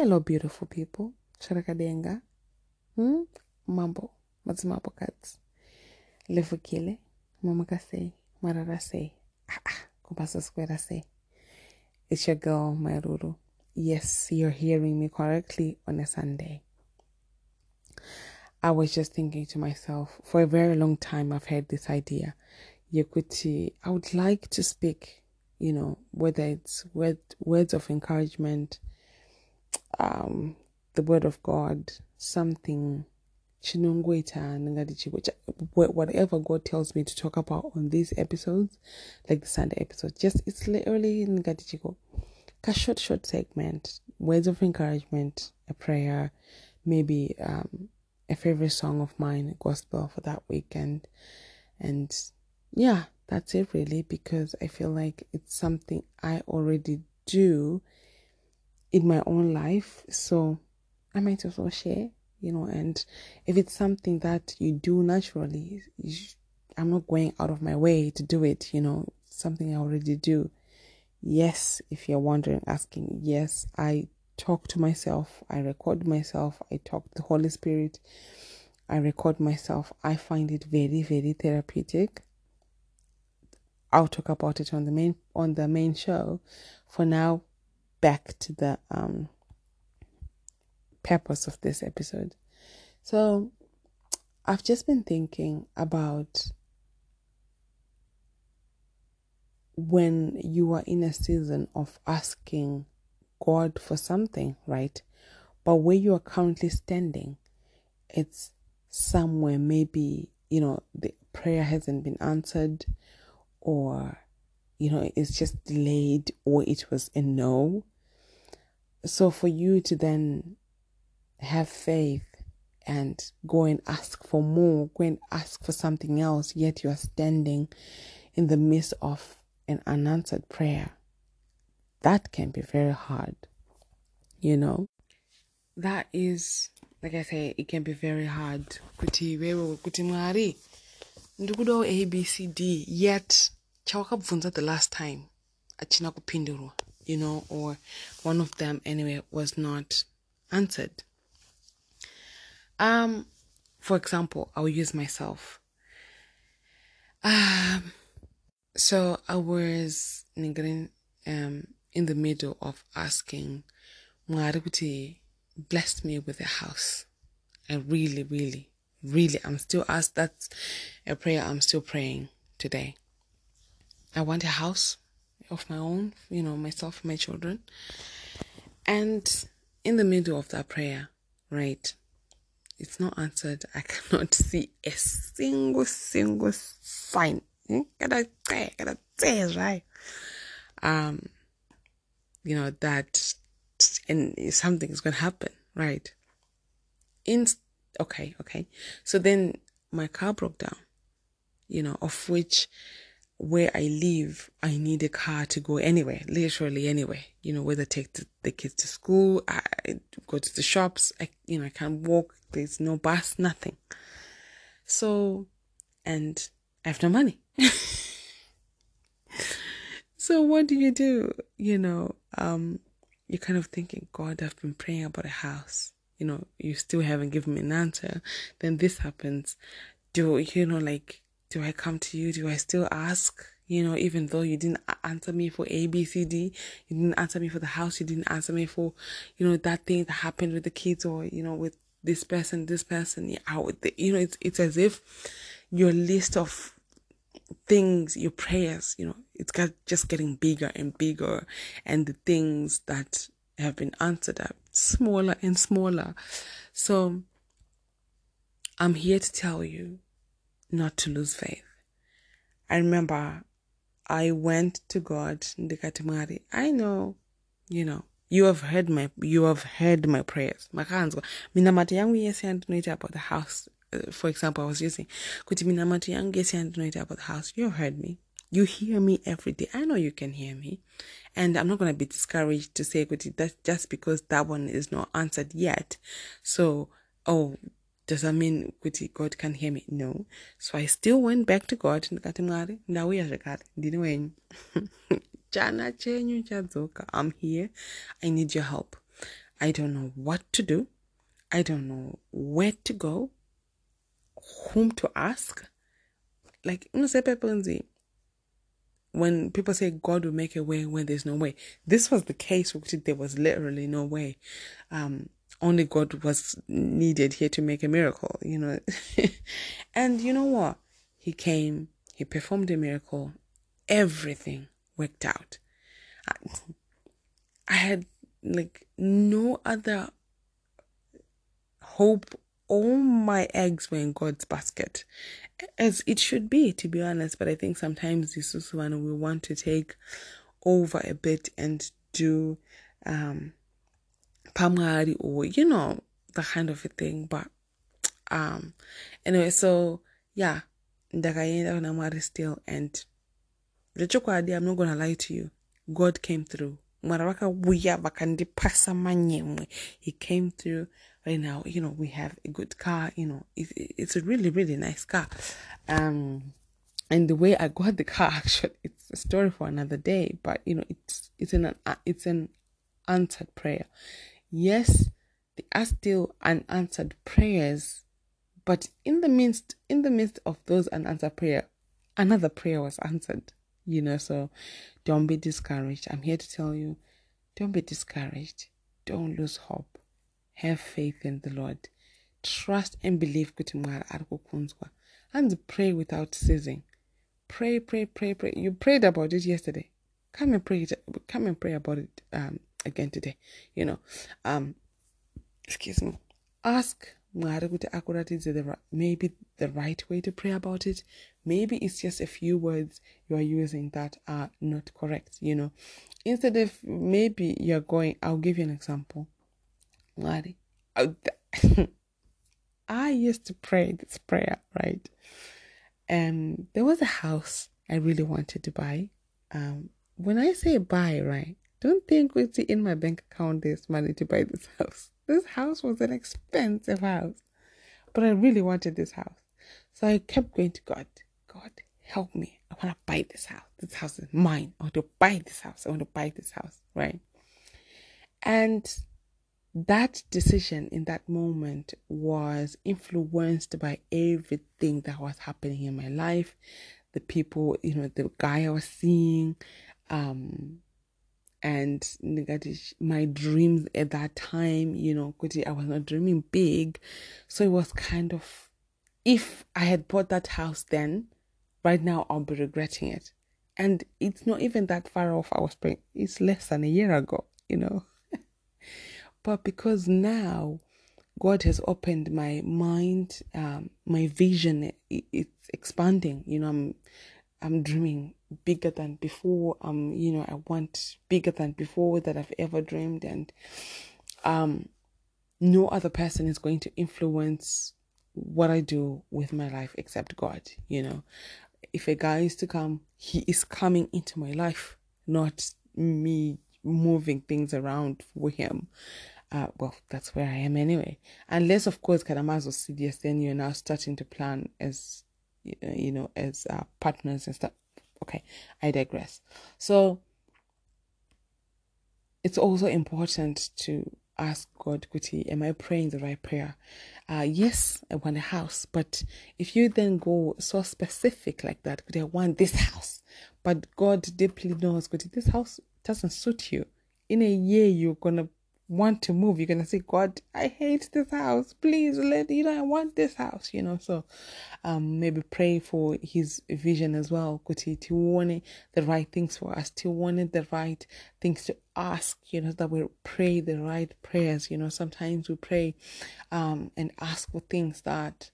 Hello, beautiful people. Charakadenga. Hmm? Mambo. Matsimapo cats. Lefukile. Mamakase. Mararase. Ah, ah. Kumbasa square say. It's your girl, Mairuru. Yes, you're hearing me correctly on a Sunday. I was just thinking to myself, for a very long time, I've had this idea. Yekuti, I would like to speak, you know, whether it's word, words of encouragement, um, the word of God, something, which whatever God tells me to talk about on these episodes, like the Sunday episodes, just it's literally a short, short segment, words of encouragement, a prayer, maybe um, a favorite song of mine, gospel for that weekend, and yeah, that's it really because I feel like it's something I already do in my own life. So I might as well share, you know, and if it's something that you do naturally, you sh- I'm not going out of my way to do it, you know, something I already do. Yes, if you're wondering, asking, yes, I talk to myself, I record myself, I talk to the Holy Spirit, I record myself. I find it very, very therapeutic. I'll talk about it on the main on the main show. For now, back to the um, purpose of this episode. So, I've just been thinking about when you are in a season of asking God for something, right? But where you are currently standing, it's somewhere maybe, you know, the prayer hasn't been answered or you know it's just delayed or it was a no. So for you to then have faith and go and ask for more go and ask for something else yet you are standing in the midst of an unanswered prayer that can be very hard you know? That is like i say it can be very hard. Kuti wewe kuti mwari ndikudawo abcd yet chawakabvunza the last time achina kupindurwa you know or one of them anyway was not answered. Um for example i'll use myself. Um so i was um in the middle of asking mwari blessed me with a house. I really really really i'm still asked that's a prayer i'm still praying today i want a house of my own you know myself my children. And in the middle of that prayer right it's not answered. I cannot see a single single sign. Say right? Um you know that and something is gonna happen right? In okay, okay. So then my car broke down, you know, of which where I live, I need a car to go anywhere, literally anywhere, you know, whether take the, the kids to school, I go to the shops, I, you know, I can't walk, there's no bus, nothing. So, and I have no money. so what do you do? You know, um, you're kind of thinking, God, I've been praying about a house you know, you still haven't given me an answer, then this happens. Do you know, like, do I come to you? Do I still ask? You know, even though you didn't answer me for A, B, C, D, you didn't answer me for the house, you didn't answer me for, you know, that thing that happened with the kids or, you know, with this person, this person, yeah, I would, you know, it's, it's as if your list of things, your prayers, you know, it's got just getting bigger and bigger and the things that have been answered are smaller and smaller. So I'm here to tell you not to lose faith. I remember I went to God, Ndikatimari. I know, you know, you have heard my you have heard my prayers. Makanzwa. Minamati yangu yesi andinoita about the house. Uh, for example, I was using kuti minamati yangu yesi andinoita about the house. You heard me. You hear me every day. I know you can hear me. And I'm not going to be discouraged to say that just because that one is not answered yet. So, oh, does that mean God can hear me? No. So I still went back to God. And got him. Now we are not I'm here. I need your help. I don't know what to do. I don't know where to go, whom to ask. Like, when people say God will make a way when there's no way, this was the case. There was literally no way. Um, only God was needed here to make a miracle, you know. and you know what? He came, he performed a miracle, everything worked out. I, I had like no other hope. All my eggs were in God's basket, as it should be, to be honest. But I think sometimes this is when we want to take over a bit and do um pamari or you know the kind of a thing. But um anyway, so yeah, ndakaenda kuna Mwari still and zvechokwadi i'm not gonna lie to you god came through. Mwari vakauya vakandipasa manyemwe. He came through right now you know we have a good car you know it, it's a really really nice car. Um and the way i got the car actually it's a story for another day but you know it's it's an it's an answered prayer yes there are still unanswered prayers but in the midst in the midst of those unanswered prayer another prayer was answered you know, so don't be discouraged. I'm here to tell you don't be discouraged. Don't lose hope. Have faith in the Lord. Trust and believe and pray without ceasing. Pray, pray, pray, pray. You prayed about it yesterday. Come and pray. Come and pray about it um, again today. You know, um, excuse me. Ask maybe the right way to pray about it. Maybe it's just a few words you are using that are not correct you know. Instead of maybe you're going i'll give you an example. I used to pray this prayer right? And there was a house i really wanted to buy. Um when i say buy right don't think what's in my bank account there's money to buy this house this house was an expensive house, but I really wanted this house. So I kept going to God. God, help me. I want to buy this house. This house is mine. I want to buy this house. I want to buy this house, right? And that decision in that moment was influenced by everything that was happening in my life the people you know the guy i was seeing um and my dreams at that time, you know, I was not dreaming big. So it was kind of, if I had bought that house then, right now I'll be regretting it. And it's not even that far off. I was praying, it's less than a year ago, you know. but because now God has opened my mind, um, my vision, it, it's expanding, you know, I'm, I'm dreaming bigger than before. Um, you know, I want bigger than before that I've ever dreamed, and um, no other person is going to influence what I do with my life except God. You know, if a guy is to come, he is coming into my life, not me moving things around for him. Uh, well, that's where I am anyway. Unless, of course, Kadamazo CDS, then you're now starting to plan as, you know, as uh, partners and stuff. Okay, I digress. So it's also important to ask God, Kuti, am I praying the right prayer? Uh, yes, I want a house, but if you then go so specific like that, Kuti, I want this house, but God deeply knows, Kuti, this house doesn't suit you. In a year, you're gonna want to move, you're gonna say, God, I hate this house. Please let you know I want this house, you know. So um maybe pray for his vision as well. Kuti to want the right things for us, to want the right things to ask, you know, that we pray the right prayers. You know, sometimes we pray um and ask for things that,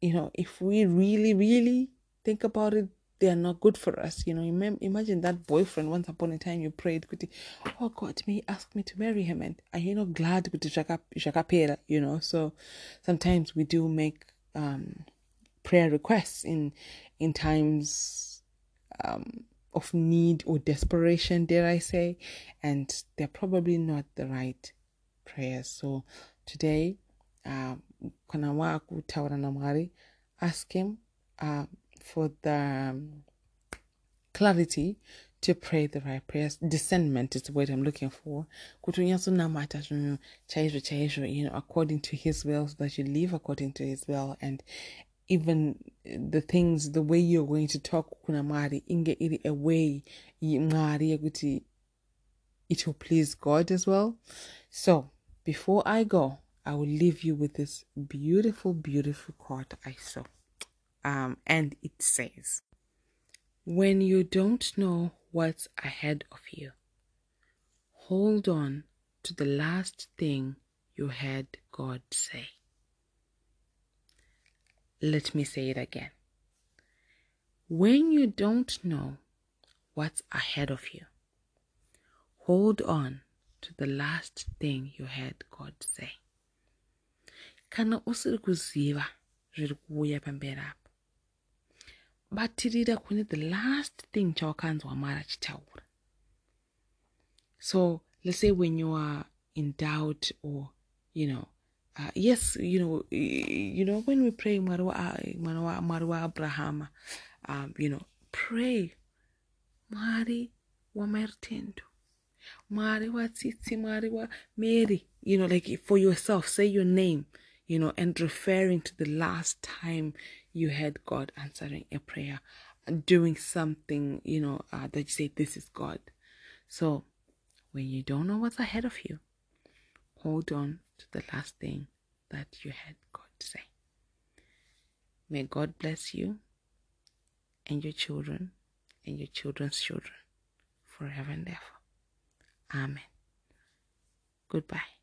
you know, if we really, really think about it, they are not good for us. You know, imagine that boyfriend. Once upon a time, you prayed, "Oh God, may He ask me to marry him," and are you not glad with the You know, so sometimes we do make um, prayer requests in in times um, of need or desperation, dare I say, and they're probably not the right prayers. So today, uh, ask him. Uh, for the um, clarity to pray the right prayers. Discernment is the word I'm looking for. You know, according to His will, so that you live according to His will, and even the things, the way you're going to talk, inge a way it will please God as well. So before I go, I will leave you with this beautiful, beautiful quote I saw. Um, and it says, When you don't know what's ahead of you, hold on to the last thing you heard God say. Let me say it again. When you don't know what's ahead of you, hold on to the last thing you heard God say. Kana usiri kuziva zviri kuuya pamberi apo batirira kune the last thing chawakanzwa mwari achitaura so let's say when you are in doubt or you know uh, yes you know you know when we pray mwari wa mwari wa abrahama um, you know pray mwari wamaritendo mwari watsitsi mwari wa mary you know like for yourself say your name you know and referring to the last time you heard god answering a prayer and doing something you know uh, that you say this is god so when you don't know what's ahead of you hold on to the last thing that you heard god say may god bless you and your children and your children's children forever and ever Amen. Goodbye.